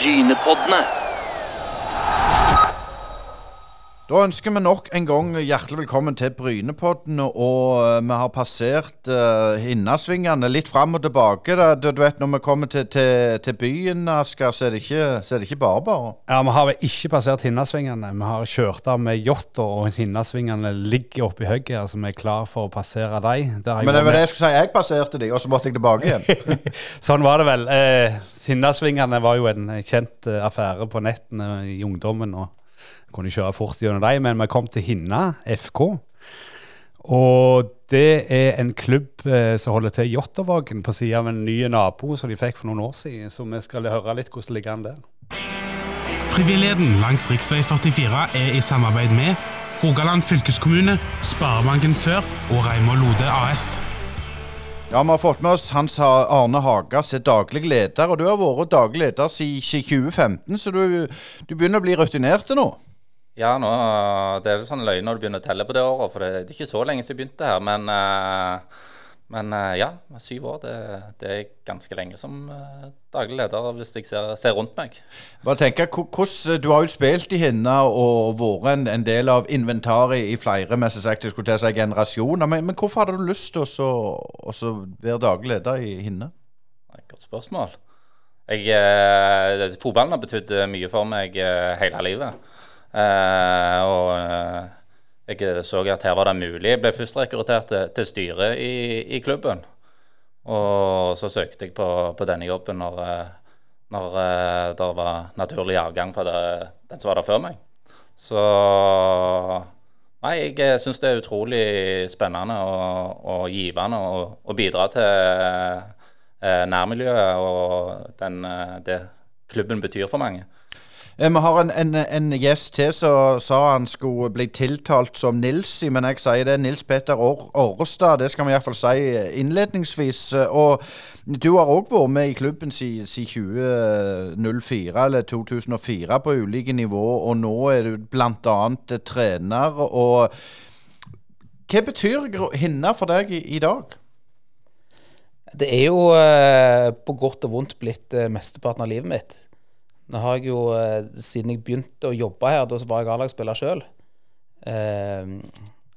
Brynepoddene. Da ønsker vi nok en gang hjertelig velkommen til Brynepodden. Og eh, vi har passert uh, Hinnasvingene litt fram og tilbake. Da, du vet, Når vi kommer til, til, til byen, Asker, så er det ikke, bare bare. Ja, Vi har ikke passert Hinnasvingene. Vi har kjørt av med yachter, og Hinnasvingene ligger oppi hugget. Altså vi er klar for å passere dem. Men det var det jeg skulle si. Jeg passerte de, og så måtte jeg tilbake igjen. sånn var det vel. Eh, Hinnasvingene var jo en kjent uh, affære på nettene i ungdommen. og kunne kjøre fort gjennom dem, men vi kom til Hinna FK. Og det er en klubb eh, som holder til i Jåttåvågen, på sida av en ny nabo som de fikk for noen år siden. Så vi skal høre litt hvordan det ligger an der. Frivilligheten langs rv. 44 er i samarbeid med Rogaland fylkeskommune, Sparebanken Sør og Reimar Lode AS. Ja, Vi har fått med oss Hans Arne Haga som daglig leder. og Du har vært daglig leder siden 2015, så du, du begynner å bli rutinert nå? Ja, nå, det er sånn løgn når du begynner å telle på det året. For det, det er ikke så lenge siden jeg begynte her. Men, uh, men uh, ja, syv år det, det, er ganske lenge som uh, daglig leder hvis jeg ser, ser rundt meg. Bare tenker, hvordan, Du har jo spilt i Hinna og vært en, en del av inventaret i flere jeg skulle til si generasjoner. Men, men, hvorfor hadde du lyst til å være daglig leder i Hinna? Godt spørsmål. Jeg, fotballen har betydd mye for meg hele livet. Uh, og uh, jeg så at her var det mulig. Jeg ble først rekruttert til, til styret i, i, klubben. Og så søkte jeg på, på denne jobben når, eh, når det var naturlig avgang fra den som var der før meg. Så Nei, jeg syns det er utrolig spennende og, og givende å bidra til nærmiljøet og den, det klubben betyr for mange. Eh, vi har en, en, en, gjest til som sa han skulle bli tiltalt som Nilsi, men jeg sier det er Nils Petter Årestad. Det skal vi iallfall si innledningsvis. Og du har òg vært med i klubben siden 2004 eller 2004 på ulike nivåer, og nå er du bl.a. trener. og hva betyr Hinna for deg i, i dag? Det er jo eh, på godt og vondt blitt eh, mesteparten av livet mitt. Nå har jeg jo, eh, Siden jeg begynte å jobbe her, da var jeg A-lagsspiller sjøl, eh,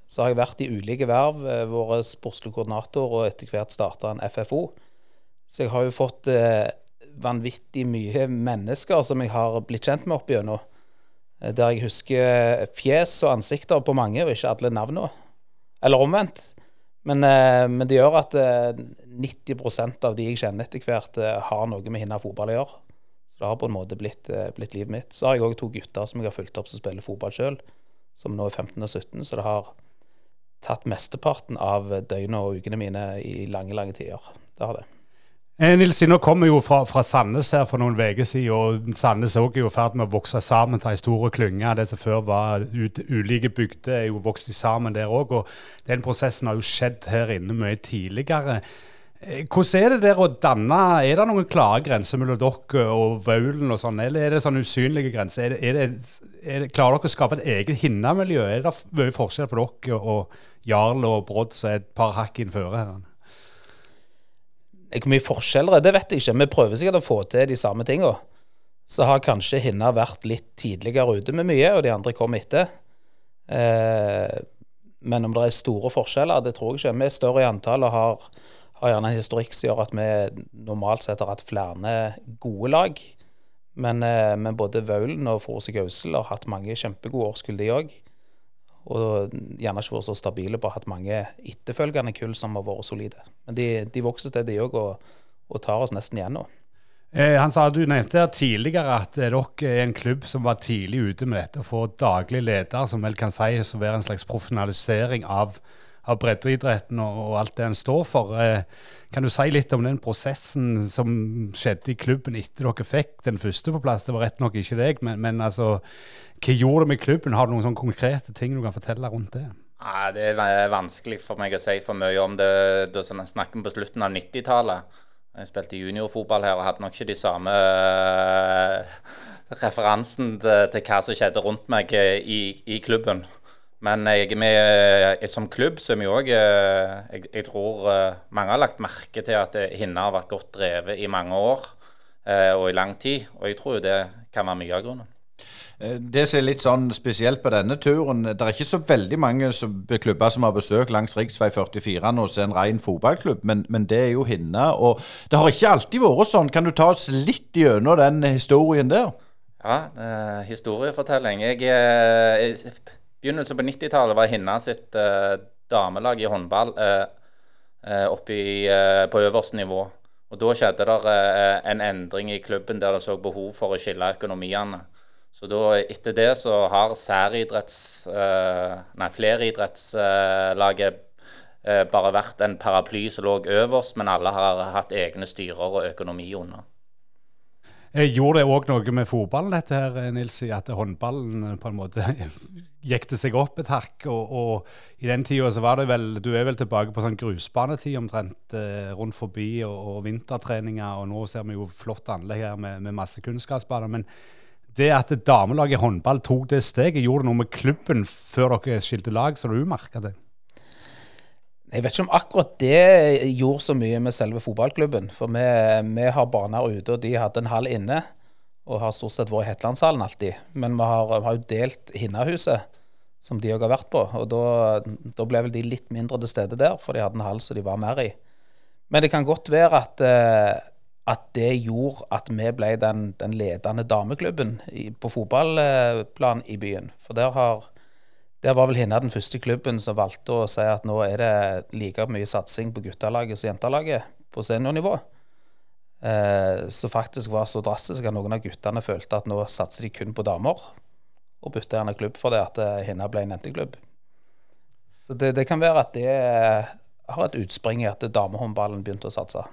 så har jeg vært i ulike verv, eh, vært sportslig koordinator og etter hvert starta en FFO. Så jeg har jo fått vanvittig mye mennesker som jeg har blitt kjent med opp igjennom. Der jeg husker fjes og ansikter på mange, og ikke alle navnene. Eller omvendt. Men, men, det gjør at 90% av de jeg kjenner etter hvert, har noe med Hinna fotball å gjøre. Det har på en måte blitt, eh, blitt livet mitt. Så har jeg òg to gutter som jeg har fulgt opp som spiller fotball sjøl, som nå er 15 og 17. Så det har tatt mesteparten av døgnet og ukene mine i lange, lange tider. Det har det. Eh, Nils, nå kommer jo fra, fra, Sandnes her for noen uker siden, og Sandnes er jo i ferd med å vokse sammen til ei stor klynge. Det som før var ut, ulike bygder, er jo vokst sammen der òg. Og den prosessen har jo skjedd her inne mye tidligere. Eh, hvordan er det der å danne Er det noen klare grenser mellom dere og Vaulen og sånn, eller er det sånne usynlige grenser? Er det, er det, er det, klarer dere å skape et eget hinnamiljø? Er det mye forskjell på dere og Jarl og Brodd som er et par hakk innføre her? Hvor mye forskjeller er det, vet jeg ikke. Vi prøver sikkert å få til de samme tinga. Så har kanskje Hinna vært litt tidligere ute med mye, og de andre kom etter. Eh, men om det er store forskjeller, det tror jeg ikke. Vi er større i antall og har har gjerne en historikk som gjør at vi normalt sett har hatt flere gode lag. Men, eh, men både Vaulen og Forse Gausel har hatt mange kjempegode årskull, de òg. Og gjerne ikke vært så stabile på å ha hatt mange etterfølgende kull som har vært solide. Men de, de vokser til, de òg, og, og, tar oss nesten igjen nå. Eh, han sa Du nevnte tidligere at dere er en klubb som var tidlig ute med dette å få daglig leder, som vel kan sies å være en slags profesjonalisering av av breddeidretten og, og, alt det en står for. Eh, kan du si litt om den prosessen som skjedde i klubben etter dere fikk den første på plass? Det var rett nok ikke deg, men, men altså, hva gjorde det med klubben? Har du noen sånne konkrete ting du kan fortelle rundt det? Nei, det er vanskelig for meg å si for mye om det. Da snakker vi på slutten av 90-tallet. Jeg spilte juniorfotball her og hadde nok ikke de samme uh, referansen til, til, hva som skjedde rundt meg i, i klubben. Men jeg, med, som klubb så er vi òg eh, jeg, jeg, tror eh, mange har lagt merke til at Hinna har vært godt drevet i mange år. eh, og i lang tid. Og jeg tror det kan være mye av grunnen. Eh, Det som er litt sånn spesielt på denne turen, det er ikke så veldig mange som, klubber som har besøkt langs rv. 44 nå som en ren fotballklubb, men, men det er jo Hinna. Og det har ikke alltid vært sånn. Kan du ta oss litt gjennom den historien der? Ja, eh, historiefortelling. Jeg, eh, i begynnelsen på 90-tallet var Hinna sitt eh, damelag i håndball eh, eh, oppe eh, på øverste nivå. Og Da skjedde det eh, en endring i klubben der det så behov for å skille økonomiene. Så da, etter det så har særidretts... Eh, nei, fleridrettslaget bare vært en paraply som lå øverst, men alle har hatt egne styrer og økonomi under. Eh, Gjorde det òg noe med fotballen, dette her, Nils, at håndballen eh, på en måte gikk det seg opp et hakk? Og, og i den tida så var det vel Du er vel tilbake på sånn grusbanetid omtrent eh, rundt forbi, og, og vintertreninger, og nå ser vi jo flott anlegg her med, med masse kunstgressbaner. Men det at damelaget håndball tok det steget, gjorde det noe med klubben før dere skilte lag, så du merka det? Jeg vet ikke om akkurat det gjorde så mye med selve fotballklubben. For vi, vi har baner ute, og de hadde en hall inne. Og har stort sett vært i Hetlandshallen alltid. Men vi har, vi har jo delt Hinnahuset, som de òg har vært på. Og da, ble vel de litt mindre til stede der, for de hadde en hall som de var mer i. Men det kan godt være at, eh, at det gjorde at vi ble den, den ledende dameklubben på fotballplan i byen. For der har der var vel Hinna den første klubben som valgte å si at nå er det like mye satsing på guttelaget som jentelaget på seniornivå. Eh, som faktisk var så drastisk at noen av guttene følte at nå satser de kun på damer. Og bytta gjerne klubb for det at henne Hinna ble en jenteklubb. Så det, det kan være at det har et utspring i at damehåndballen begynte å satse.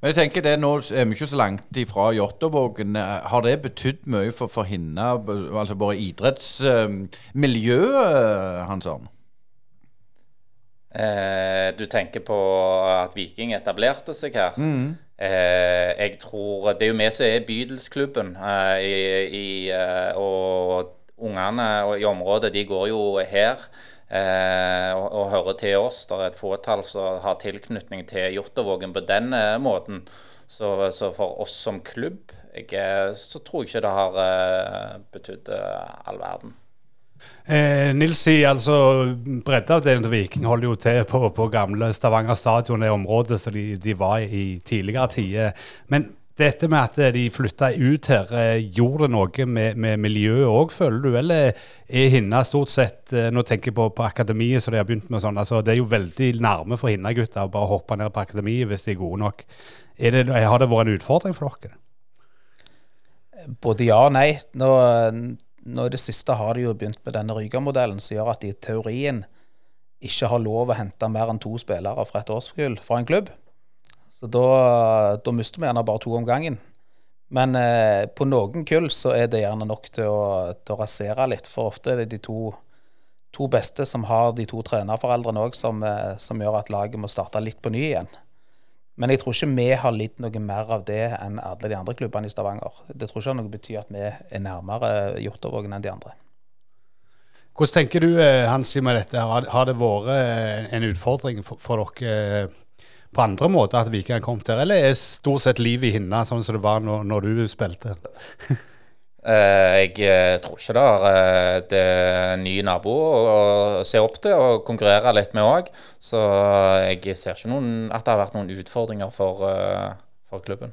Men jeg tenker det nå er vi ikke så langt ifra Jåttåvågen. Har det betydd mye for, for Hinna, altså bare idrettsmiljøet, Hansson? Eh, du tenker på at Viking etablerte seg her. Eh, jeg tror Det er jo vi som er bydelsklubben. Eh, i, i, eh, og ungene i området de går jo her eh, og, og hører til oss. Det er et fåtall som har tilknytning til Jåttåvågen på den eh, måten. Så, så for oss som klubb jeg, eh, så tror jeg ikke det har eh, betydd eh, all verden. Eh, sier altså breddeavdelingen til Viking holder jo til på, på gamle Stavanger stadion, det området som de, de var i tidligere tider. Men dette med at de flytta ut her, eh, gjorde det noe med, med miljøet òg, føler du? Eller er Hinna stort sett eh, Nå tenker jeg på, på akademiet, så de har begynt med sånn. altså Det er jo veldig nærme for Hinna-gutta å bare hoppe ned på akademiet hvis de er gode nok. Er det, har det vært en utfordring for dere? Både ja og nei. Nå, nå i det siste har de jo begynt med denne Ryga-modellen, som gjør at de i teorien ikke har lov å hente mer enn to spillere fra et årskull fra en klubb. Så da, da mister vi gjerne bare to om gangen. Men eh, på noen kull så er det gjerne nok til å, til å rasere litt, for ofte er det de to, to beste som har de to trenerforeldrene òg, som, eh, som gjør at laget må starte litt på ny igjen. Men jeg tror ikke vi har lidd noe mer av det enn alle de andre klubbene i Stavanger. Det tror ikke noe betyr at vi er nærmere Jåttåvågen enn de andre. Hvordan tenker du eh, Hansi, med dette? Har, det vært eh, en utfordring for, for dere på andre måter at Viking har kommet her, eller er stort sett livet i Hinna sånn som det var når, når du spilte? Eh, jeg eh, tror ikke det er eh, det er en ny nabo å se opp til og konkurrere litt med òg. Så jeg ser ikke noen, at det har vært noen utfordringer for, for klubben.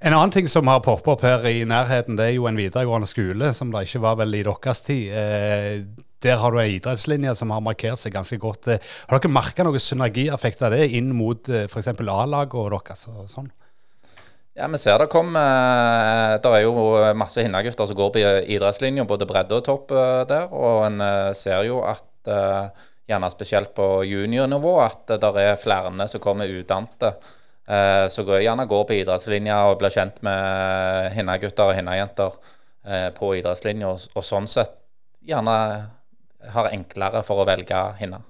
En annen ting som har poppet opp her i nærheten, det er jo en videregående skole, som det ikke var vel i deres tid. Eh, der har du en idrettslinje som har markert seg ganske godt. Eh, Har dere merka noen synergieffekt av det inn mot eh, f.eks. A-laget og deres? og sånn? Ja, vi ser det kommer. Det er jo masse hinnagutter som går på idrettslinja, både bredde og topp eh, der. Og en eh, ser jo at eh, gjerne spesielt på juniornivå at det er flere som kommer utdannede. eh, Som gjerne går på idrettslinja og blir kjent med hinnagutter og hinnajenter eh, på idrettslinja. Og sånn sett gjerne har enklere for å velge hinna.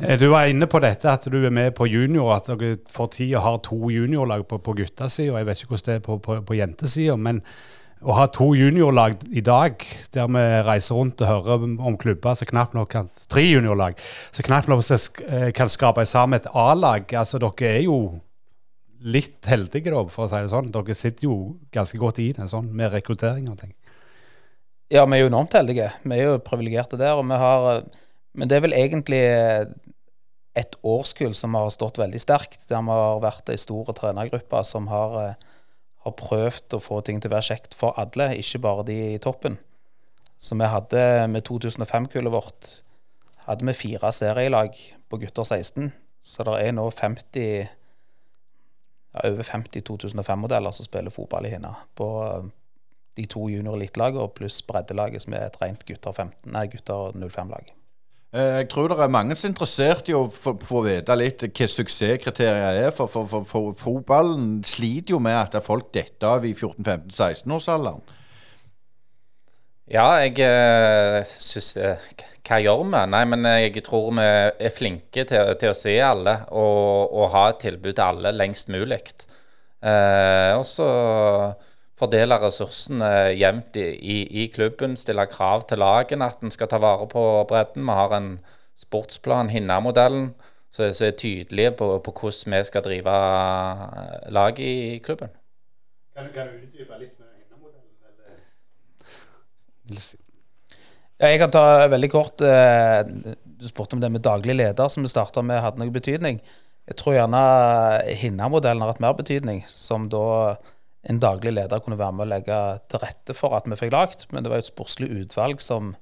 Eh, Du var inne på dette at du er med på junior, at dere for tida har to juniorlag på, på guttasida. Jeg vet ikke hvordan det er på, på, på jentesida, men å ha to juniorlag i dag, der vi reiser rundt og hører om- om klubber som knapt nok kan Tre juniorlag som knapt nok eh, kan skrape sammen et A-lag. Altså, dere er jo litt heldige, da, for å si det sånn. Dere sitter jo ganske godt i det sånn, med rekruttering og ting. Ja, vi er jo enormt heldige. Vi er jo privilegerte der. og vi har, Men det er vel egentlig et årskull som har stått veldig sterkt. Der vi har vært ei stor trenergruppe som har, eh, har, prøvd å få ting til å være kjekt for alle, ikke bare de i toppen. Så vi hadde med 2005-kullet vårt hadde vi fire serielag på gutter 16. Så det er nå 50 ja, over 50 2005-modeller som spiller fotball i Hinna. På eh, de to junior elitelagene pluss breddelaget, som er et rent gutter, 15, nei, gutter 05-lag. Eh, jeg tror det er mange som er interessert i å få, få vite litt hva suksesskriterier er. For, for, for, for, fotballen sliter jo med at folk detter av i 14-15-16-årsalderen. Ja, jeg eh, syns eh, Hva gjør vi? Nei, men jeg tror vi er flinke til, til å se alle og, og, ha et tilbud til alle lengst mulig. Eh, og så fordele ressursene jevnt i, i, i, klubben, stille krav til lagene at en skal ta vare på bredden. Vi har en sportsplan, Hinna-modellen, som er tydelige på, på, hvordan vi skal drive lag i klubben. Kan, kan du utdype litt med Hinna-modellen? Ja, jeg kan ta veldig kort. Eh, du spurte om det med daglig leder, som vi starta med, hadde noe betydning. Jeg tror gjerne Hinna-modellen har hatt mer betydning, som da en daglig leder kunne være med å legge til rette for at vi fikk lagt. Men det var jo et sportslig utvalg som,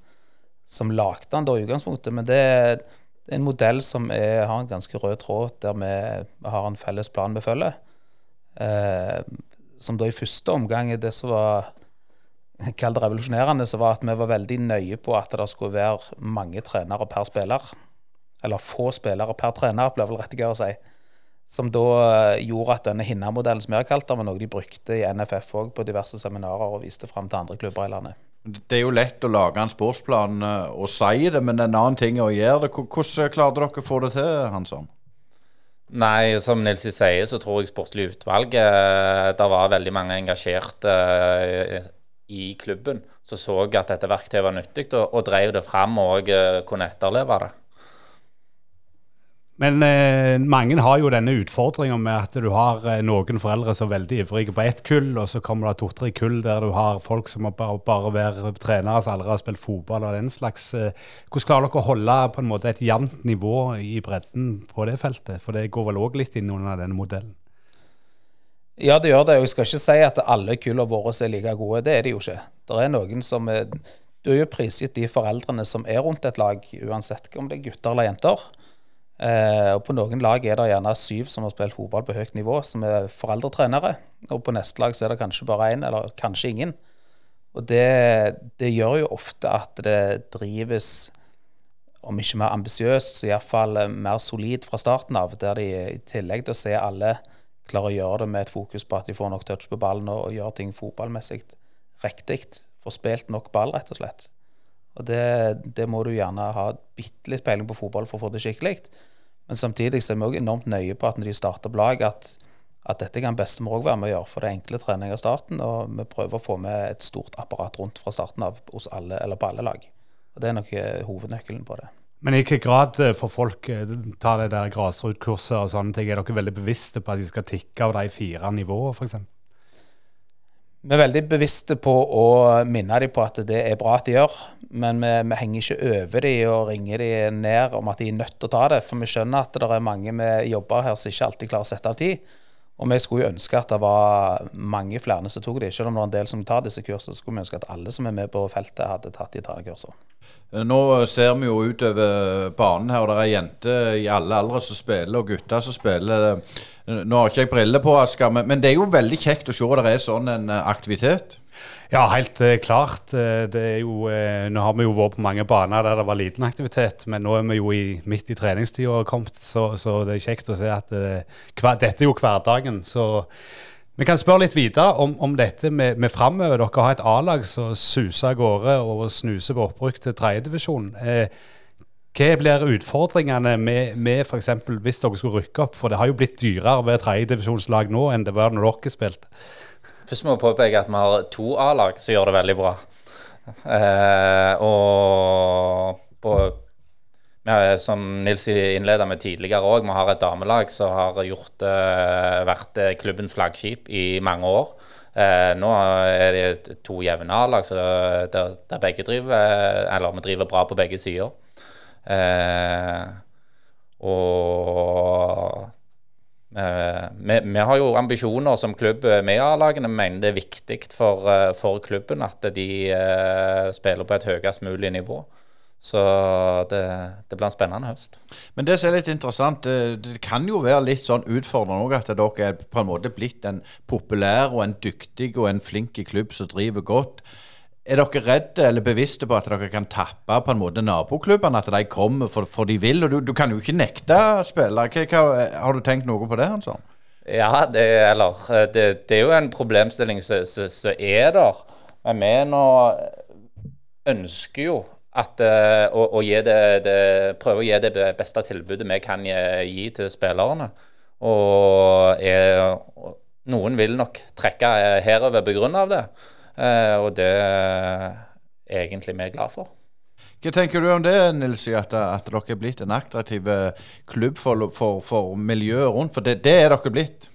som lagde den da i utgangspunktet. Men det, er en modell som er, har en ganske rød tråd, der vi har en felles plan vi følger. Eh, som da i første omgang er det som var kalt revolusjonerende, så var at vi var veldig nøye på at det skulle være mange trenere per spiller. Eller få spillere per trener, blir vel rettigere å si. Som da eh, gjorde at denne Hinna-modellen som jeg har kalt den, var noe de brukte i NFF òg på diverse seminarer og viste fram til andre klubber i landet. Det er jo lett å lage en sportsplan eh, og si det, men en annen ting er å gjøre det. Hvordan klarte dere å få det til, Hansson? Nei, som Nilsi sier, så tror jeg sportslig utvalg eh, Det var veldig mange engasjerte i klubben som så at dette verktøyet var nyttig, og, og drev det fram og kunne etterleve det. Men eh, mange har jo denne utfordringa med at du har eh, noen foreldre som er veldig ivrige på ett kull, og så kommer det to-tre kull der du har folk som bare, bare være trenere som aldri har spilt fotball og den slags. Eh, hvordan klarer dere å holde på en måte et jevnt nivå i bredden på det feltet? For det går vel òg litt inn under denne modellen? Ja, det gjør det. Jeg skal ikke si at alle kullene våre er like gode. Det er de jo ikke. Det er noen som er, Du er jo prisgitt de foreldrene som er rundt et lag, uansett om det er gutter eller jenter. Eh, og På noen lag er det gjerne syv som har spilt fotball på høyt nivå, som er foreldretrenere. Og på neste lag så er det kanskje bare én, eller kanskje ingen. Og det, det, gjør jo ofte at det drives, om ikke mer ambisiøst, så iallfall mer solid fra starten av. Der de i tillegg til å se alle klarer å gjøre det med et fokus på at de får nok touch på ballen og, og gjør ting fotballmessig riktig. Får spilt nok ball, rett og slett. Og det, det må du gjerne ha bitte litt peiling på fotball for å få det skikkelig. Men samtidig er vi også enormt nøye på at når de starter på lag, at, at dette kan bestemor òg være med å gjøre. For det er enkle treninger i starten, og vi prøver å få med et stort apparat rundt fra starten av hos alle, eller på alle lag. Og Det er nok eh, hovednøkkelen på det. Men i hvilken grad eh, får folk eh, ta det der grasrotkurset og sånne ting? Er dere veldig bevisste på at de skal tikke av de fire nivåene, f.eks.? Vi er veldig bevisste på å minne dem på at det er bra at de gjør, men vi, vi henger ikke over dem og ringer dem ned om at de er nødt til å ta det. For vi skjønner at det er mange med jobber her som ikke alltid klarer å sette av tid. Og vi skulle jo ønske at det var mange flere som tok det. Selv om det er en del som tar disse kursene, skulle vi ønske at alle som er med på feltet, hadde tatt de kursene. Eh, nå ser vi jo utover banen her, og det er jenter i alle aldre som spiller, og gutter som spiller. Eh, nå har ikke jeg briller på, Asker, men det er jo veldig kjekt å se at det er sånn en eh, aktivitet. Ja, helt eh, klart. Eh, det er jo, eh, nå har vi jo vært på mange baner der det var liten aktivitet, men nå er vi jo i, midt i treningstida kommet, så, så, det er kjekt å se at hver, dette er jo hverdagen. Så vi kan spørre litt videre om, om dette med, med framover. Dere har et A-lag som suser av gårde og snuser på opprykk til tredjedivisjon. Eh, hva blir utfordringene med, med f.eks. hvis dere skulle rykke opp? For det har jo blitt dyrere ved tredjedivisjonslag nå enn det var når dere spilte. Først må jeg påpeke at vi har to A-lag som gjør det veldig bra. Eh, og på ja, som Nils innleda med tidligere òg, vi har et damelag som har gjort, eh, vært uh, klubbens flaggskip i mange år. Eh, nå er det to jevne A-lag, der, der, begge driver Eller vi driver bra på begge sider. og vi, vi, har jo ambisjoner som klubb med A-lagene. Vi mener det er viktig for, for klubben at de spiller på et høyest mulig nivå. Så det, det, blir en spennende høst. Men det som er litt interessant, det, det kan jo være litt sånn utfordrende òg at dere er på en måte blitt en populær og en dyktig og en flink klubb som driver godt. Er dere redde eller bevisste på at dere kan tappe på en måte naboklubbene? At de kommer for, for de vil? og Du, du kan jo ikke nekte spillere. Har du tenkt noe på det? Hansson? Ja, det, eller, det, det, er jo en problemstilling som er der. Men vi nå ønsker jo at, uh, å, å det, prøve å gi det beste tilbudet vi kan gi til spillerne. Og er, noen vil nok trekke herover pga. det. Uh, og det er egentlig vi er glad for. Hva tenker du om det, Nils, at, at dere er blitt en attraktiv klubb for, for, for miljøet rundt? For det, det er dere blitt?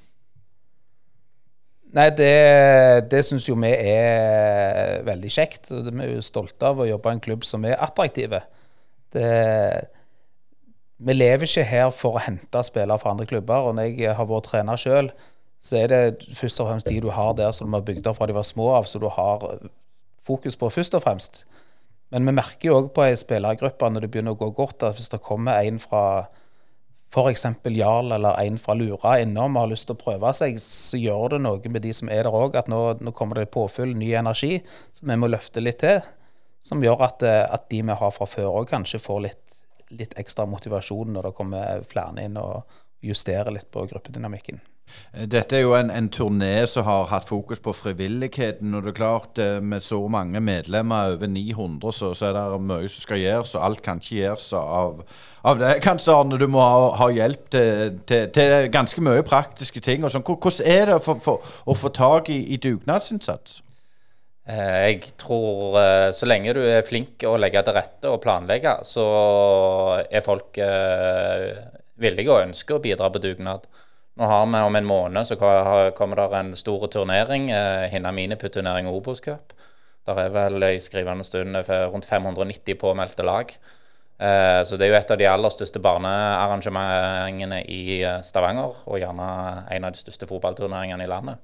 Nei, det, det syns jo vi er veldig kjekt. og Vi er jo stolte av å jobbe i en klubb som er attraktive. Det, vi lever ikke her for å hente spillere fra andre klubber. og Når jeg har vært trener sjøl, så er det først og fremst de du har der som de har bygd opp fra de var små av, så du har fokus på først og fremst. Men vi merker jo òg på ei spillergruppe når det begynner å gå godt, at hvis det kommer en fra f.eks. Jarl eller en fra Lura innom og har lyst til å prøve seg, så gjør det noe med de som er der òg, at nå, nå, kommer det påfyll, ny energi, som vi må løfte litt til. Som gjør at, eh, at de vi har fra før òg, kanskje får litt, litt, ekstra motivasjon når det kommer flere inn og justerer litt på gruppedynamikken. Dette er jo en, en turné som har hatt fokus på frivilligheten. og det er klart eh, Med så mange medlemmer, over 900, så, så er det mye som skal gjøres. Og alt kan ikke gjøres av, av det. Kanskje Arne, du må ha, ha hjelp til, til, til, ganske mye praktiske ting. og sånn. Hvordan er det for, for, å få tak i, i dugnadsinnsats? Eh, jeg tror eh, så lenge du er flink å legge til rette og planlegge, så er folk villige og ønsker å bidra på dugnad. Nå har vi om en måned så kommer det en stor turnering, eh, Hinna Miniput-turnering Obos Cup. Der er vel i skrivende stund rundt 590 påmeldte lag. Eh, så det er jo et av de aller største barnearrangementene i eh, Stavanger, og gjerne en av de største fotballturneringene i landet.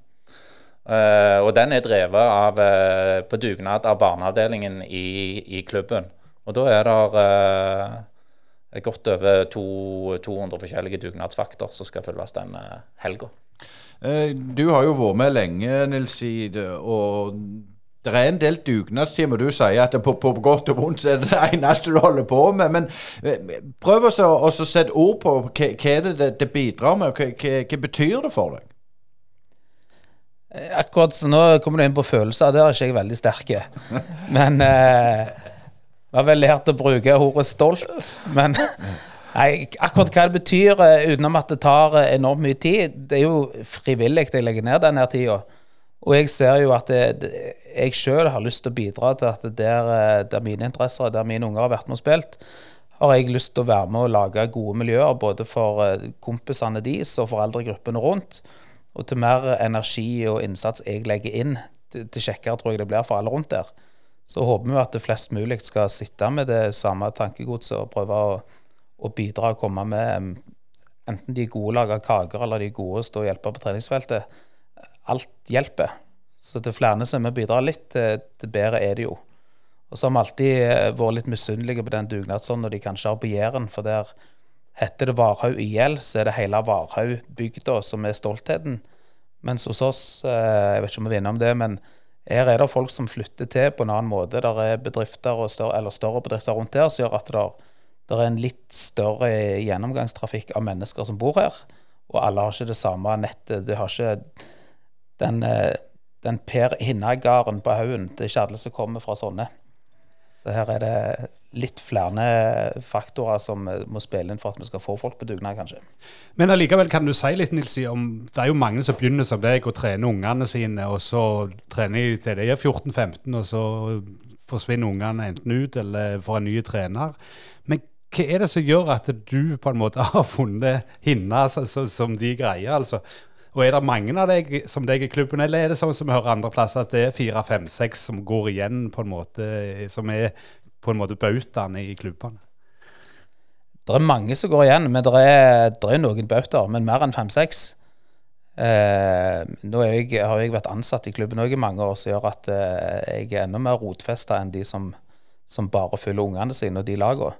Og den er drevet av, på dugnad av barneavdelingen i, i klubben. Og da er det godt over to, 200 forskjellige dugnadsvakter som skal følges den helga. Eh, du har jo vært med lenge, Nils og det er en del dugnadstimer. Du sier at på, på, godt og vondt er det det eneste du holder på med. Men eh, prøv å sette ord på hva, hva det, det bidrar med, og hva, hva, hva betyr det for deg? Eh, akkurat så Nå kommer du inn på følelser, der er ikke jeg veldig sterk. Men eh, vi har vel lært å bruke ordet stolt, men nei, akkurat hva det betyr, eh, utenom at det tar eh, enormt mye tid Det er jo frivillig jeg legger ned denne tida. Og jeg ser jo at det, jeg sjøl har lyst til å bidra til at der, eh, der mine interesser, der mine unger har vært med og spilt, har jeg lyst til å være med og lage gode miljøer, både for kompisene deres og foreldregruppene rundt. Og til mer energi og innsats jeg legger inn, til, til kjekkere tror jeg det blir for alle rundt der så håper vi at det flest mulig skal sitte med det samme tankegodset og prøve å, å bidra og komme med enten de gode lager kaker eller de gode stå og hjelpe på treningsfeltet. Alt hjelper. Så til flere som vi bidrar litt, til bedre er det jo. Og så har vi alltid eh, vært litt misunnelige på den dugnadsånden når de kanskje har på Jæren. For der heter det Varhaug IL, så er det hele Varhaug-bygda som er stoltheten. Mens hos oss, eh, jeg vet ikke om vi vinner om det, men her er det folk som flytter til på en annen måte. Det er bedrifter større, eller større bedrifter rundt her som gjør at det, er en litt større gjennomgangstrafikk av mennesker som bor her. Og alle har ikke det samme nettet. Du har ikke den, eh, den Per Hinna-garden på haugen. Det er ikke alle som kommer fra sånne. Så her er det litt flere faktorer som må spille inn for at vi skal få folk på dugnad, kanskje. Men allikevel kan du si litt, Nilsi, om det er jo mange som begynner som deg og trener ungene sine, og så trener de til de er 14-15, og så forsvinner ungene enten ut eller får en ny trener. Men hva er det som gjør at du på en måte har funnet hinna som de greier? altså? Og er det mange av deg som deg i klubben, eller er det sånn som vi hører andre plasser, at det er fire, fem, seks som går igjen, på en måte, som er på en måte bautaene i klubbene? Det er mange som går igjen, men det er, er noen bautaer. Men mer enn fem-seks. Eh, nå jeg, har jeg vært ansatt i klubben også i mange år, som gjør at eh, jeg er enda mer rotfesta enn de som, som bare følger ungene sine og de lagene.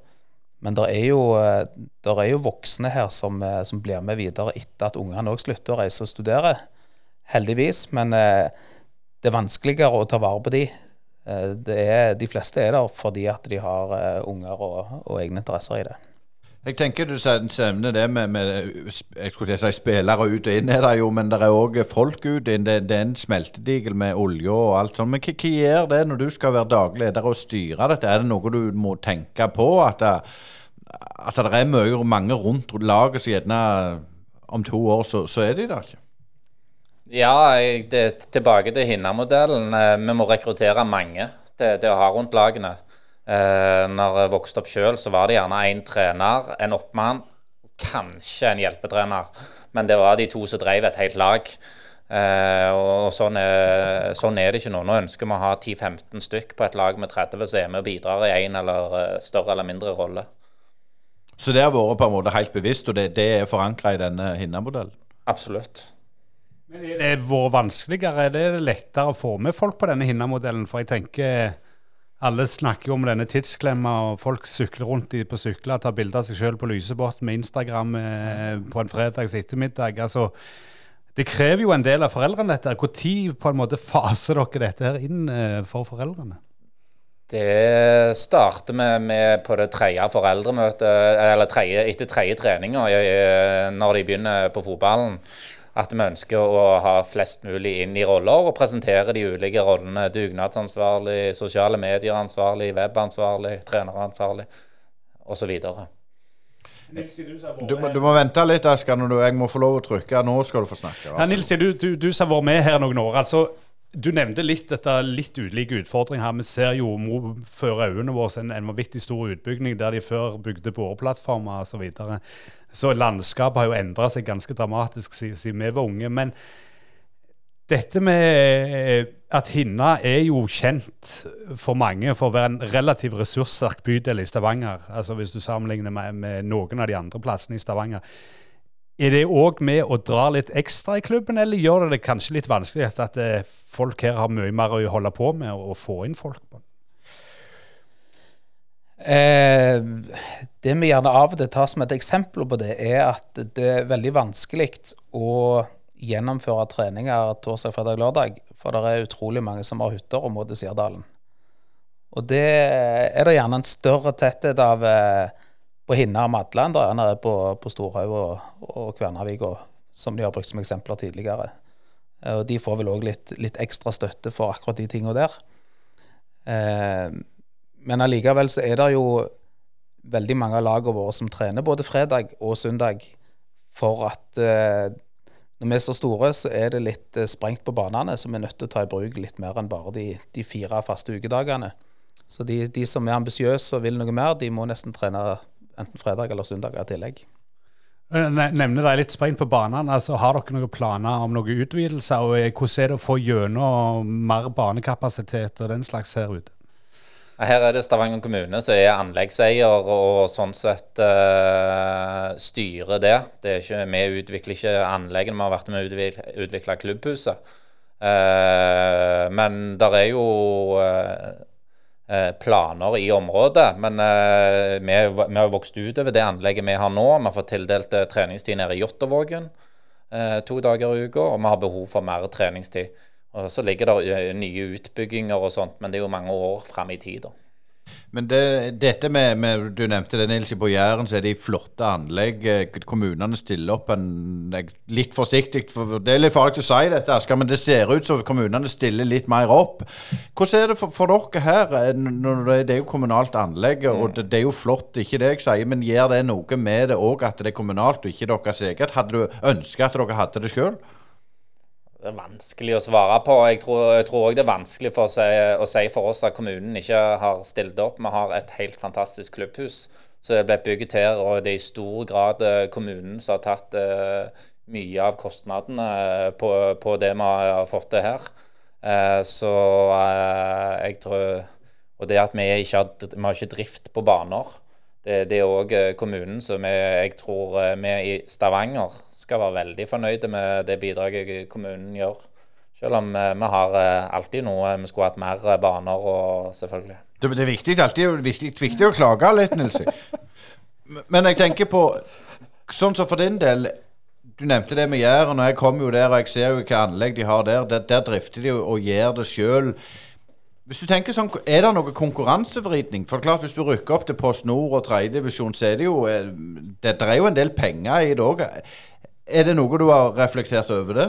Men det er, eh, er, jo voksne her som, eh, som, blir med videre etter at ungene òg slutter å reise og studere. Heldigvis. Men eh, det er vanskeligere å ta vare på de. Eh, er, de fleste er der fordi at de har unger og, og egne interesser i det. Jeg tenker du nevner det med, med jeg skulle si spillere ut og inn, er det jo, men det er òg folk ut inn. Det, det, er en smeltedigel med olje og alt sånt. Men hva, hva, gjør det når du skal være daglig leder og styre dette? Er det noe du må tenke på? At det, at det er mye, mange rundt laget som gjerne om to år så, så er de der ikke? Ja, det, tilbake til Hinna-modellen. Eh, vi må rekruttere mange til, til å ha rundt lagene. Eh, når jeg vokste opp sjøl, så var det gjerne én trener, en oppmann, kanskje en hjelpetrener. Men det var de to som drev et helt lag. Eh, og sånn er, sånn er, det ikke nå. Nå ønsker vi å ha 10-15 stykk på et lag med 30 som er med og bidrar i en eller større eller mindre rolle. Så det har vært på en måte helt bevisst, og det, det er forankra i denne Hinna-modellen? Absolutt. Men er det vært vanskeligere? Er det lettere å få med folk på denne Hinna-modellen? For jeg tenker alle snakker jo om denne tidsklemma, og folk sykler rundt på sykler, tar bilder av seg sjøl på lysebåten med Instagram eh, på en fredags ettermiddag. altså det krever jo en del av foreldrene dette. Når på en måte faser dere dette her inn eh, for foreldrene? Det starter med, med på det tredje foreldremøtet, eller tredje, etter tredje treninga, når de begynner på fotballen at vi ønsker å ha flest mulig inn i roller og presentere de ulike rollene. Dugnadsansvarlig, sosiale medier-ansvarlig, webansvarlig, treneransvarlig osv. Du, du, må vente litt, Asker, når du, jeg må få lov å trykke. Nå skal du få snakke. Ja, Nils, du, du, du som har vært med her noen år. altså du nevnte litt dette litt ulike utfordringer her. Vi ser jo før øynene våre en, en vanvittig stor utbygging der de før bygde boreplattformer osv. Så, videre. så landskapet har jo endra seg ganske dramatisk siden vi var unge. Men dette med eh, at Hinna er jo kjent for mange for å være en relativt ressurssterk bydel i Stavanger. Altså Hvis du sammenligner med, med noen av de andre plassene i Stavanger. Er det òg med å dra litt ekstra i klubben, eller gjør det det kanskje litt vanskelig at, eh, folk her har mye mer å holde på med å få inn folk på? Eh, det vi gjerne av og til tar som et eksempel på det, er at det er veldig vanskelig å gjennomføre treninger torsdag, fredag, lørdag. For det er utrolig mange som har hytter og må Sirdalen. Og det er det gjerne en større tetthet av eh, på Hinna og Madland der nede på, på Storhaug og, og Kvernavika, som de har brukt som eksempler tidligere. Eh, og De får vel òg litt, litt, ekstra støtte for akkurat de tingene der. Eh, men allikevel så er det jo veldig mange av lagene våre som trener både fredag og søndag for at eh, når vi er så store, så er det litt eh, sprengt på banene, så vi er nødt til å ta i bruk litt mer enn bare de, de fire faste ukedagene. Så de, de som er ambisiøse og vil noe mer, de må nesten trene enten fredag eller søndag i tillegg. Eh, nevner deg litt spreint på banene. Altså, har dere noen planer om noen utvidelser? og eh, Hvordan er det å få gjennom mer banekapasitet og den slags her ute? Her er det Stavanger kommune som er anleggseier og sånn sett uh, styrer det. det ikke, vi utvikler ikke anleggene, vi har vært med å utvikle klubbhuset. Uh, men der er jo uh, planer i området. Men eh, vi, vi, har vokst utover det anlegget vi har nå. Vi har fått tildelt eh, treningstid nede i Jåttåvågen to dager i uka, og vi har behov for mer treningstid. Og Så ligger det nye utbygginger og sånt, men det er jo mange år fram i tid. da. Men det, dette med, med, Du nevnte det, Nils. På Jæren så er de flotte anlegg. Eh, kommunene stiller opp en Litt forsiktig, for det er litt farlig å si dette, Asker, men det ser ut som kommunene stiller litt mer opp. Hvordan er det for, for dere her? Eh, det er jo kommunalt anlegg, og mm. det, det, er jo flott, ikke det jeg sier, men gjør det noe med det òg at det er kommunalt og ikke deres eget? Hadde du ønska at dere hadde det sjøl? Det er vanskelig å svare på. Jeg tror òg det er vanskelig å si, å si, for oss at kommunen ikke har stilt opp. Vi har et helt fantastisk klubbhus som er blitt bygd her. Og det er i stor grad eh, kommunen som har tatt eh, mye av kostnadene eh, på, på, det vi har fått til her. Eh, så eh, jeg tror Og det at vi ikke har, vi har ikke drift på baner, det, det er òg kommunen. som jeg tror vi i Stavanger skal være veldig fornøyde med det bidraget kommunen gjør. Selv om vi har alltid noe Vi skulle hatt mer baner og selvfølgelig. Det, det er viktig, alltid viktig, viktig å klage litt, Nilsi. Men jeg tenker på Sånn som for din del, du nevnte det med Jæren, og jeg kommer jo der og jeg ser jo hvilke anlegg de har der. Der, der drifter de og, gjør det sjøl. Hvis du tenker sånn, Er det noe konkurransevridning? For klart, Hvis du rykker opp til Post Nord og tredjedivisjon, så er det jo eh, det, det er jo en del penger i det òg. Er det noe du har reflektert over det?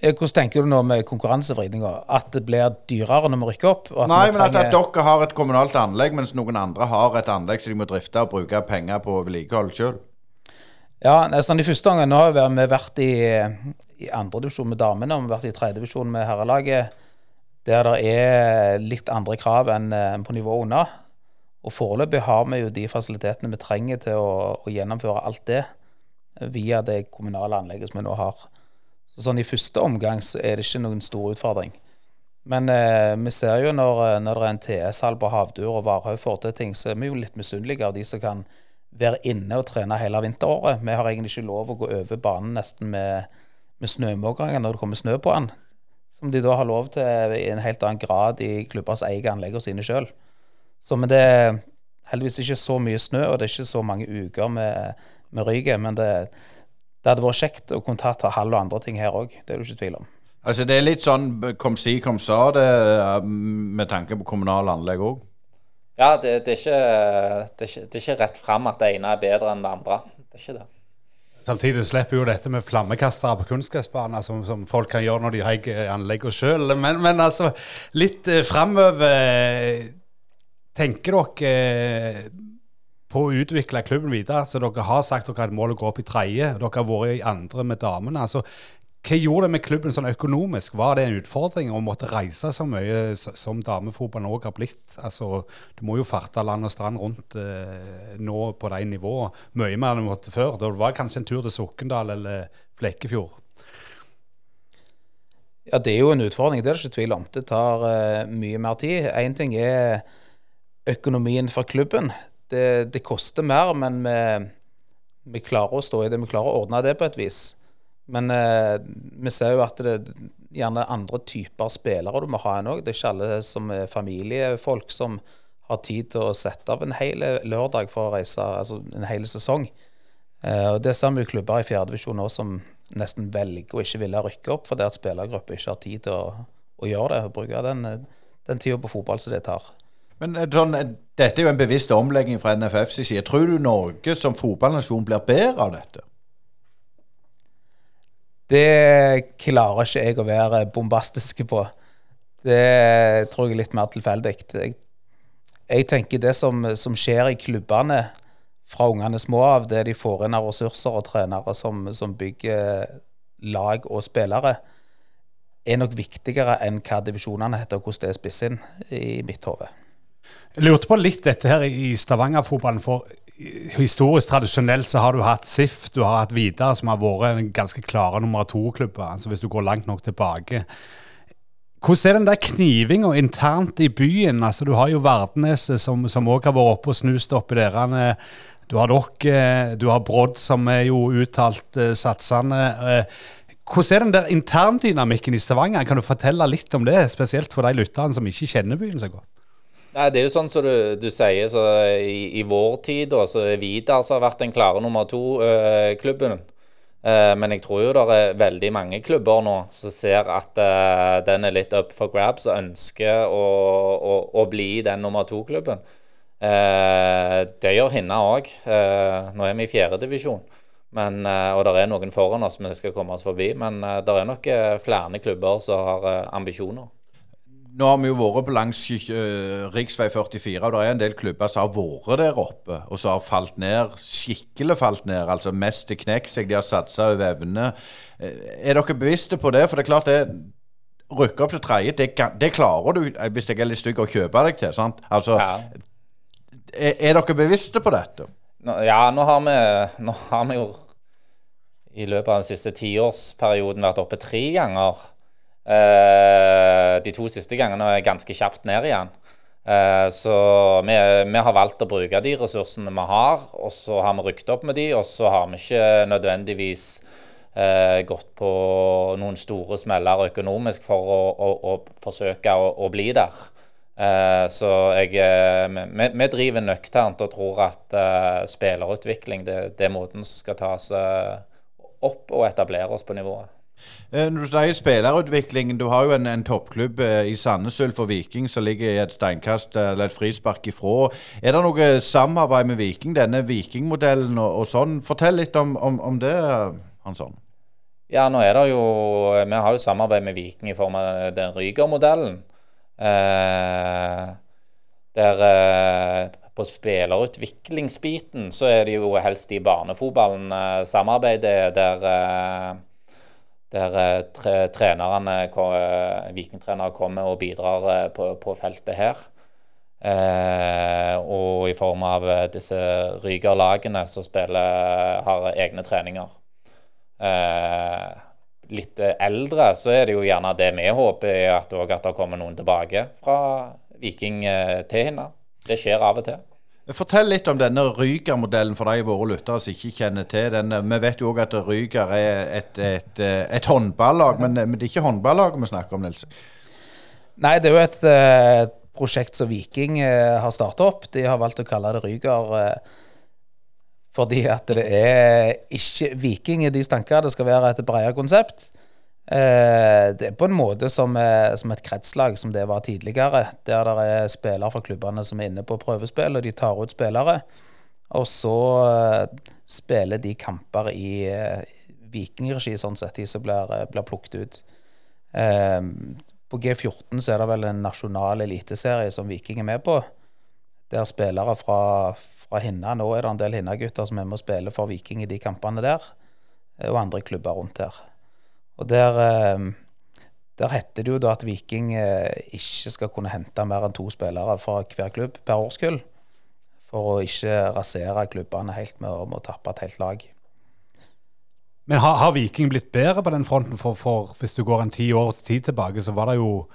Eh, hvordan tenker du nå med konkurransevridninga? At det blir dyrere når vi rykker opp? Nei, men trenger... at, dere har et kommunalt anlegg, mens noen andre har et anlegg som de må drifte og bruke penger på vedlikehold sjøl? Ja, nesten i første omgang. Nå har vi vært i, i andredivisjon med damene, og vi har vært i tredjedivisjon med herrelaget, der det er litt andre krav enn på nivå unna. Og foreløpig har vi jo de fasilitetene vi trenger til å, å gjennomføre alt det via det kommunale anlegget som vi nå har. Sånn I første omgang så er det ikke noen stor utfordring. Men eh, vi ser jo når, når det er en TS-hall på Havdur og Varhaug får til ting, så er vi jo litt misunnelige av de som kan være inne og trene hele vinteråret. Vi har egentlig ikke lov å gå over banen nesten med, med snømåkringer når det kommer snø på den. Som de da har lov til i en helt annen grad i klubbers anlegg og sine sjøl. Så men det er heldigvis ikke så mye snø, og det er ikke så mange uker med, med ryket. Men det, det, hadde vært kjekt å kunne ta hall og andre ting her òg. Det er du ikke tvil om. Altså Det er litt sånn kom si, kom sa det, med tanke på kommunale anlegg òg? Ja, det, det, er ikke, det, er ikke, det, er ikke, rett fram at det ene er bedre enn det andre. Det er ikke det. Samtidig slipper jo dette med flammekastere på kunstgressbaner, som, som, folk kan gjøre når de har anleggene sjøl. Men, men, altså, litt eh, framover Tenker dere eh, på å utvikle klubben videre? Så dere har sagt dere hadde mål å gå opp i tredje. Dere har vært i andre med damene. altså hva gjorde det med klubben sånn økonomisk? Var det en utfordring å måtte reise så mye som damefotballen òg har blitt? Altså, Du må jo farte land og strand rundt eh, nå på de nivåene mye mer enn du måtte før. Det var kanskje en tur til Sokndal eller Flekkefjord? Ja, det er jo en utfordring, det er det ikke tvil om. Det tar uh, mye mer tid. Én ting er økonomien for klubben. Det, det koster mer, men vi, vi klarer å stå i det. Vi klarer å ordne det på et vis. Men eh, vi ser jo at det er gjerne andre typer spillere du må ha enn òg. Det er ikke alle som er familiefolk som har tid til å sette av en hel lørdag for å reise, altså en hel sesong. Eh, og Det ser vi jo klubber i fjerdedivisjon nå som nesten velger å ikke ville rykke opp fordi at spillergrupper ikke har tid til å, å gjøre det og bruke den, den tida på fotball som det tar. Men sånn, Dette er jo en bevisst omlegging fra NFFs side. Tror du Norge som fotballnasjon blir bedre av dette? Det klarer ikke jeg å være bombastisk på. Det tror jeg er litt mer tilfeldig. Jeg, jeg, tenker det som, som, skjer i klubbene fra ungene små av, det de får inn av ressurser og trenere som, som bygger lag og spillere, er nok viktigere enn hva divisjonene heter og hvordan det er spiss inn i mitt hode. Jeg lurte på litt dette her i Stavanger-fotballen. For historisk tradisjonelt så har du hatt SIF, du har hatt Vidar, som har vært en ganske klare nummer to-klubber, altså hvis du går langt nok tilbake. Hvordan er den der knivinga internt i byen? Altså, du har jo Vardeneset, som òg har vært oppe og snust oppi derene. Du har dere, du har Brodd, som er jo uttalt uh, satsende. Hvordan er den der interndynamikken i Stavanger? Kan du fortelle litt om det, spesielt for de lytterne som ikke kjenner byen så godt? Nei, Det er jo sånn som du, du sier, så i, i, vår tid da, så er Vidar som har vært den klare nummer to-klubben. Uh, uh, men jeg tror jo det er veldig mange klubber nå som ser at uh, den er litt up for grabs og ønsker å, å, å bli den nummer to-klubben. det gjør henne òg. nå er vi i fjerdedivisjon. og det er noen foran oss vi skal komme oss forbi. Men det er nok flere klubber som har ambisjoner. Nå har vi jo vært på langs uh, rv. 44, og det er en del klubber som har vært der oppe, og som har falt ned, skikkelig falt ned. Altså mest til knekk De har satsa over evne. Uh, er dere bevisste på det? For det er klart det Rykke opp til tredje, det, det, klarer du, eh, hvis jeg er litt stygg, å kjøpe deg til. sant? Altså, ja. er, er dere bevisste på dette? Nå, ja, nå har, vi, nå har vi jo i løpet av den siste tiårsperioden vært oppe tre ganger. Eh, de to siste gangene er ganske kjapt ned igjen. Eh, så vi, vi, har valgt å bruke de ressursene vi har, og så har vi rykket opp med de, og så har vi ikke nødvendigvis eh, gått på noen store smeller økonomisk for å, å, å forsøke å, å, bli der. Så jeg, vi, vi, driver nøkternt og tror at spillerutvikling det, det er måten som skal tas opp og etablere oss på nivået. Eh, når du sier spillerutvikling, du har jo en, en toppklubb eh, i Sandnes Ulf Viking som ligger i et steinkast eh, eller et frispark ifra. Er det noe samarbeid med Viking, denne Vikingmodellen og, og sånn? Fortell litt om, om, om det, Hansson. Ja, nå er det jo Vi har jo samarbeid med Viking i form av den Ryger-modellen. Eh, der eh, på spillerutviklingsbiten så er det jo helst i barnefotballen eh, samarbeidet der eh, der eh, tre, trenerne, eh, vikingtrenere kommer og bidrar eh, på, på feltet her. Eh, og i form av disse Ryger-lagene som spiller, har egne treninger. Eh, litt eldre så er det jo gjerne det vi håper, er at, at det kommer noen tilbake fra Viking til Hinna. Det skjer av og til. Fortell litt om denne Ryger-modellen for de våre lyttere som ikke kjenner til den. Vi vet jo òg at Ryger er et, et, et håndballag, men, men, det er ikke håndballaget vi snakker om, Nils? Nei, det er jo et, et prosjekt som Viking eh, har starta opp. De har valgt å kalle det Ryger eh, fordi at det er ikke Viking i de tanker. Det skal være et bredere konsept. Eh, det er på en måte som, eh, som et kretslag som det var tidligere, der det er spillere fra klubbene som er inne på prøvespill, og de tar ut spillere. Og så eh, spiller de kamper i vikingregi, sånn sett, de som blir, blir plukket ut. På G14 så er det vel en nasjonal eliteserie som Viking er med på. Der spillere fra, fra Hinna Nå er det en del Hinna-gutter som er med og spiller for Viking i de kampene der, og andre klubber rundt her. Og der, eh, der heter det jo da at Viking eh, ikke skal kunne hente mer enn to spillere fra hver klubb per årskull. For å ikke rasere klubbene helt med å, med å tappe et helt lag. Men har, har, Viking blitt bedre på den fronten? For, for, hvis du går en ti års tid tilbake, så var det jo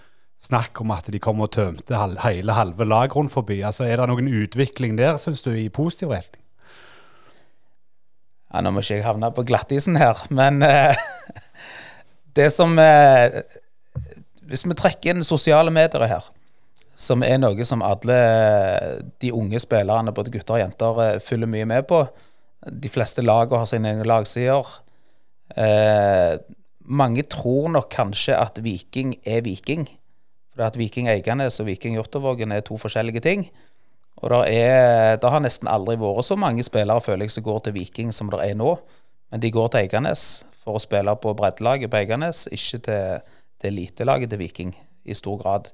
snakk om at de kom og tømte hele halve lag rundt forbi. Altså, er det noen utvikling der, syns du, i positiv retning? Ja, nå må ikke jeg havne på glattisen her, men eh, Det som eh, Hvis vi trekker inn sosiale medier her, som er noe som alle de unge spillerne, både gutter og jenter, eh, følger mye med på De fleste lagene har sine egne lagsider. Eh, mange tror nok kanskje at Viking er Viking. For at Viking Eiganes og Viking Jåttåvågen er to forskjellige ting. Og det har nesten aldri vært så mange spillere føler jeg, som går til Viking som det er nå. Men de går til Eiganes for å spille på breddelaget på Eiganes, ikke til, til elitelaget til Viking i stor grad.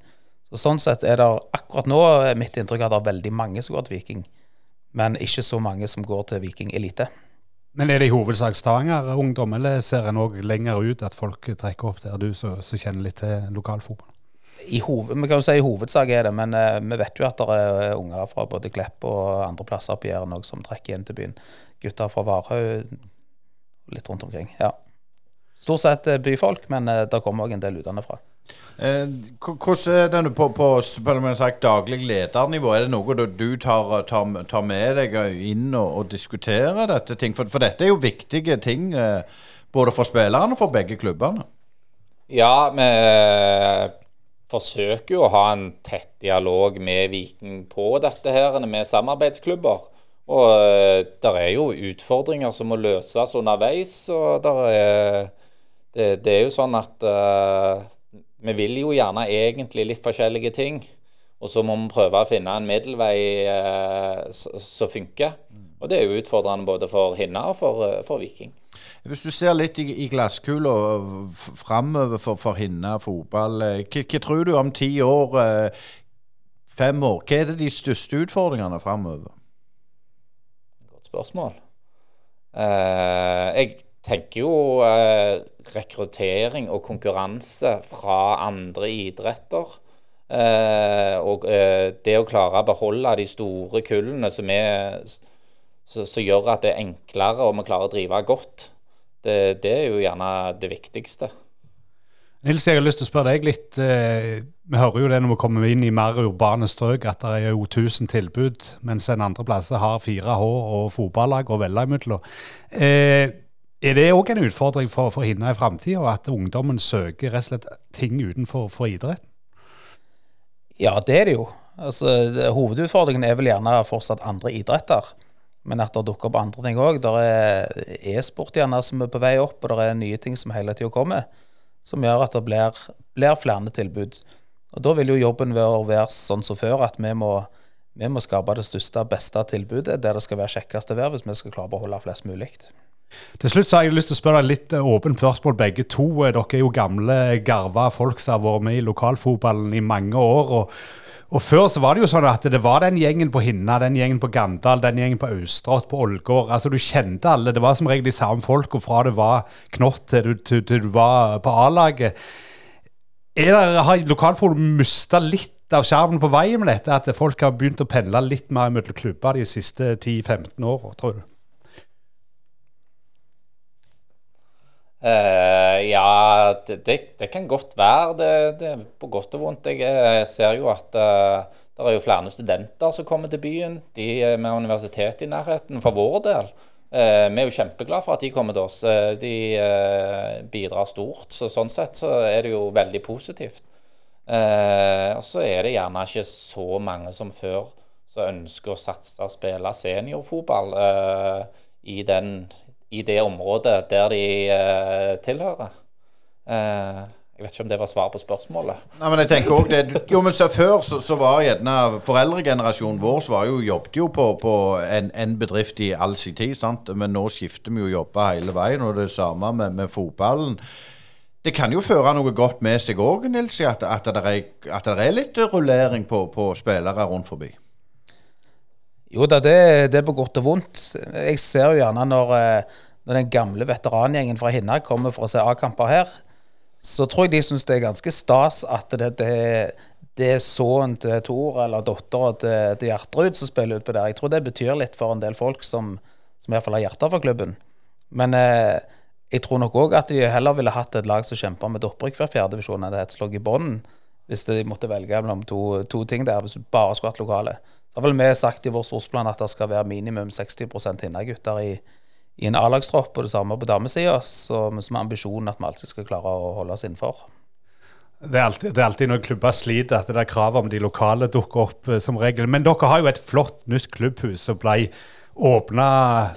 Så Sånn sett er det akkurat nå mitt inntrykk at det er veldig mange som går til Viking, men ikke så mange som går til Viking elite. Men er det i hovedsak Stavanger-ungdom, eller ser en òg lenger ut at folk trekker opp der, du som kjenner litt til lokalfotball? I hoved, vi kan jo si i hovedsak er det, men uh, vi vet jo at det er unger fra både Klepp og andre plasser på Jæren som trekker inn til byen. Gutter fra Varhaug litt rundt omkring. ja. Stort sett eh, byfolk, men eh, det kommer òg en del utenfra. Eh, hvordan er det på, på sagt, daglig ledernivå? Er det noe du tar, tar, tar med deg inn og, og diskuterer dette ting? For, for, dette er jo viktige ting eh, både for spillerne og for begge klubbene. Ja, vi eh, forsøker jo å ha en tett dialog med Viking på dette her, med samarbeidsklubber. Og det der er jo utfordringer som må løses underveis. Og er, det, det, er jo sånn at uh, vi vil jo gjerne egentlig litt forskjellige ting. Og så må vi prøve å finne en middelvei uh, som funker. Og det er jo utfordrende både for Hinna og for, for Viking. Hvis du ser litt i, i glasskula framover for, for Hinna fotball, hva, hva, tror du om ti år, fem år? Hva er det de største utfordringene framover? Spørsmål. Eh, jeg tenker jo eh, rekruttering og konkurranse fra andre idretter. Eh, og det å klare å beholde de store kullene som, er, som gjør at det er enklere og vi klarer å drive godt, det, det er jo gjerne det viktigste. Nils, jeg har lyst til å spørre deg litt. Eh, vi hører jo det når vi kommer inn i mer urbane strøk, at det er jo 1000 tilbud, mens en andre plasser har 4H og fotballag å velge imellom. Eh, er det òg en utfordring for, for Hinna i framtida, at ungdommen søker rett og slett ting utenfor for idretten? Ja, det er det jo. Altså, hovedutfordringen er vel gjerne fortsatt andre idretter. Men at det dukker opp andre ting òg. Det er e-sport gjerne som er på vei opp, og det er nye ting som hele tida kommer. Som gjør at det blir, blir, flere tilbud. Og Da vil jo jobben være, være sånn som før, at vi må, vi må skape det største, beste tilbudet der det skal være kjekkest å være, hvis vi skal klare å beholde flest mulig. Til slutt så har jeg lyst til å spørre deg litt åpent spørsmål, begge to. Dere er jo gamle, garva folk som har vært med i lokalfotballen i mange år. og og Før så var det jo sånn at det var den gjengen på Hinna, den gjengen på Gandal, den gjengen på Austrått, på Ålgård. Altså Du kjente alle. Det var som regel de samme folka fra det var knott til du, til, til du var på A-laget. Har lokalfotballen mista litt av skjermen på veien med dette? At folk har begynt å pendle litt mer mellom klubber de siste 10-15 åra, tror du? Uh, ja, det, det, det, kan godt være. Det, det, er på godt og vondt. Jeg, jeg ser jo at uh, det er jo flere studenter som kommer til byen. De med universitet i nærheten, for vår del. Uh, vi er jo kjempeglade for at de kommer til oss. de bidrar stort. Så sånn sett så er det jo veldig positivt. og så er det gjerne ikke så mange som før som ønsker å satse og spille seniorfotball i den i det området der de uh, tilhører. Uh, jeg vet ikke om det var svar på spørsmålet. Nei, men jeg tenker også det, jo, men så Før så, så var gjerne foreldregenerasjonen vår var jo, jobbet jo på, på en, en, bedrift i all sin tid. sant? Men nå skifter vi jo jobber hele veien, og det er samme med, med fotballen. Det kan jo føre noe godt med seg òg, Nils, at, at, det er, at det er litt rullering på, på spillere rundt forbi. Jo da, det, det, er på godt og vondt. Jeg ser jo gjerne når, eh, når den gamle veterangjengen fra Hinna kommer for å se A-kamper her, så tror jeg de syns det er ganske stas at det, det, det er sønnen til Tor eller dattera til, til Gjertrud som spiller ut på der. Jeg tror det betyr litt for en del folk som, som i hvert fall har hjertet for klubben. Men eh, jeg tror nok òg at de heller ville hatt et lag som kjemper med opprykk hver fjerdedivisjon enn et slag i bånn, hvis de måtte velge mellom to, to ting der, hvis du bare skulle hatt lokale. Så har vel vi sagt i vår sportsplan at det skal være minimum 60% hinnegutter i, i en A-lagstropp, og det samme på damesida. med ambisjonen at vi alltid skal klare å holde oss innenfor. Det er, alltid, det er alltid når klubber sliter at det der kravet om de lokale dukker opp uh, som regel. Men dere har jo et flott nytt klubbhus som ble åpna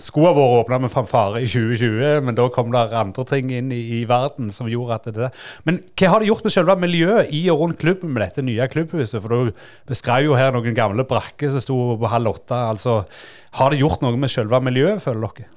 Skoene våre åpna med fanfare i 2020, men da kom det andre ting inn i, i, verden som gjorde at det Men hva har det gjort med selve miljøet i og rundt klubben med dette nye klubbhuset? For du beskrev jo her noen gamle brakker som sto på halv åtte. Altså, har det gjort noe med selve miljøet, føler dere?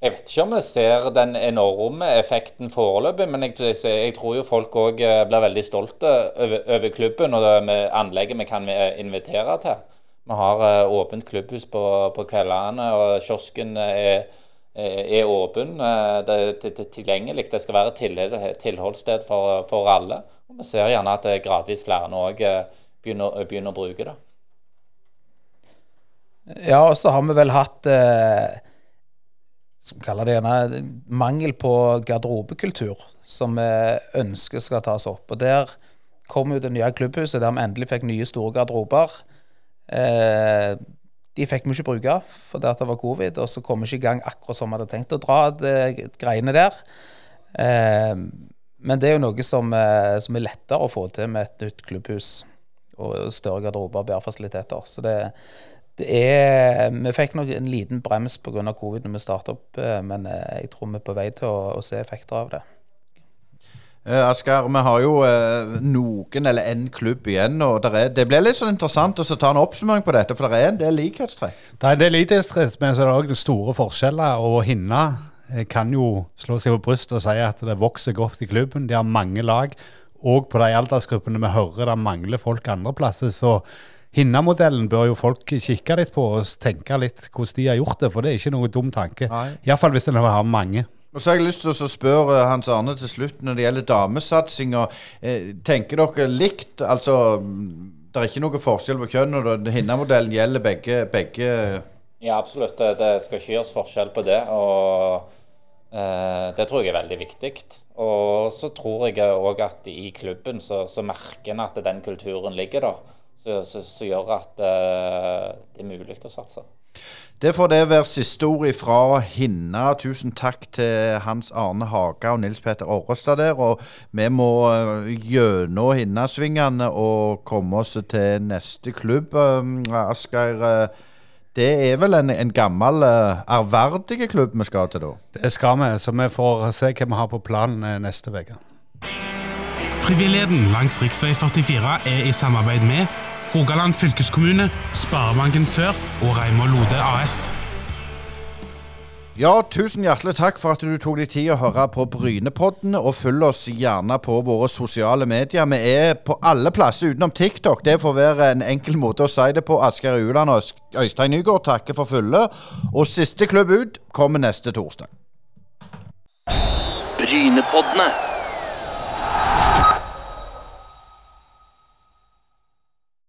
Jeg vet ikke om vi ser den enorme effekten foreløpig, men jeg, jeg, tror jo folk òg eh, blir veldig stolte over, over klubben og det anlegget vi kan invitere til. Vi har uh, åpent klubbhus på, på kveldene, og kiosken er, er åpen. Uh, det er tilgjengelig. Det skal være et tilholdssted for, for, alle. Og vi ser gjerne at gradvis flere nå òg begynner, begynner, å bruke det. Ja, og så har vi vel hatt eh, som kaller det gjerne mangel på garderobekultur, som vi ønsker skal tas opp. Og Der kom jo det nye klubbhuset, der vi endelig fikk nye store garderober. Eh, de fikk vi ikke bruke fordi det var covid, og så kom vi ikke i gang akkurat som vi hadde tenkt å dra det greiene der. Eh, men det er jo noe som, eh, som, er lettere å få til med et nytt klubbhus og større garderober og bedre fasiliteter. Så det, det er Vi fikk nok en liten brems pga. covid når vi startet opp, eh, men eh, jeg tror vi er på vei til å, å se effekter av det. Uh, Asker, vi har jo uh, noen eller en klubb igjen. og er, Det blir litt sånn interessant å ta en oppsummering på dette, for det er en del likhetstrekk. Det er en del likhetstrekk, men så er det òg store forskjeller. Og Hinna eh, kan jo slå seg på brystet og si at det vokser godt i klubben. De har mange lag. Og på de aldersgruppene vi hører det mangler folk andre plasser. så Hinna-modellen bør jo folk kikke litt på og tenke litt hvordan de har gjort det, for det er ikke noen dum tanke. Iallfall hvis en har mange. Og så har jeg lyst til å spørre Hans Arne til slutt når det gjelder damesatsinga. Eh, tenker dere likt? Altså, det er ikke noe forskjell på kjønn, og Hinna-modellen gjelder begge, begge Ja, absolutt. Det, det skal ikke gjøres forskjell på det. og eh, Det tror jeg er veldig viktig. Og så tror jeg òg at i klubben så, så merker en at den kulturen ligger der. Som gjør at eh, det er mulig å satse. Det får det være siste ord fra Hinna. Tusen takk til Hans Arne Haga og Nils Petter Orrestad der. Og vi må øh, gjennom Hinnasvingene og komme oss til neste klubb. Um, Asgeir, øh, det er vel en, en gammel, øh, ærverdig klubb vi skal til da? Det skal vi, så vi får se hva vi har på planen eh, neste uke. Frivilligheten langs rv. 44 er i samarbeid med Rogaland fylkeskommune, Sparebanken Sør og Reimar Lode AS. Ja, tusen hjertelig takk for at du tok deg tid å høre på Brynepodden, og følg oss gjerne på våre sosiale medier. Vi er på alle plasser utenom TikTok. Det får være en enkel måte å si det på. Asgeir Uland og Øystein Nygaard takker for følget. Og siste klubb ut kommer neste torsdag. Brynepoddene.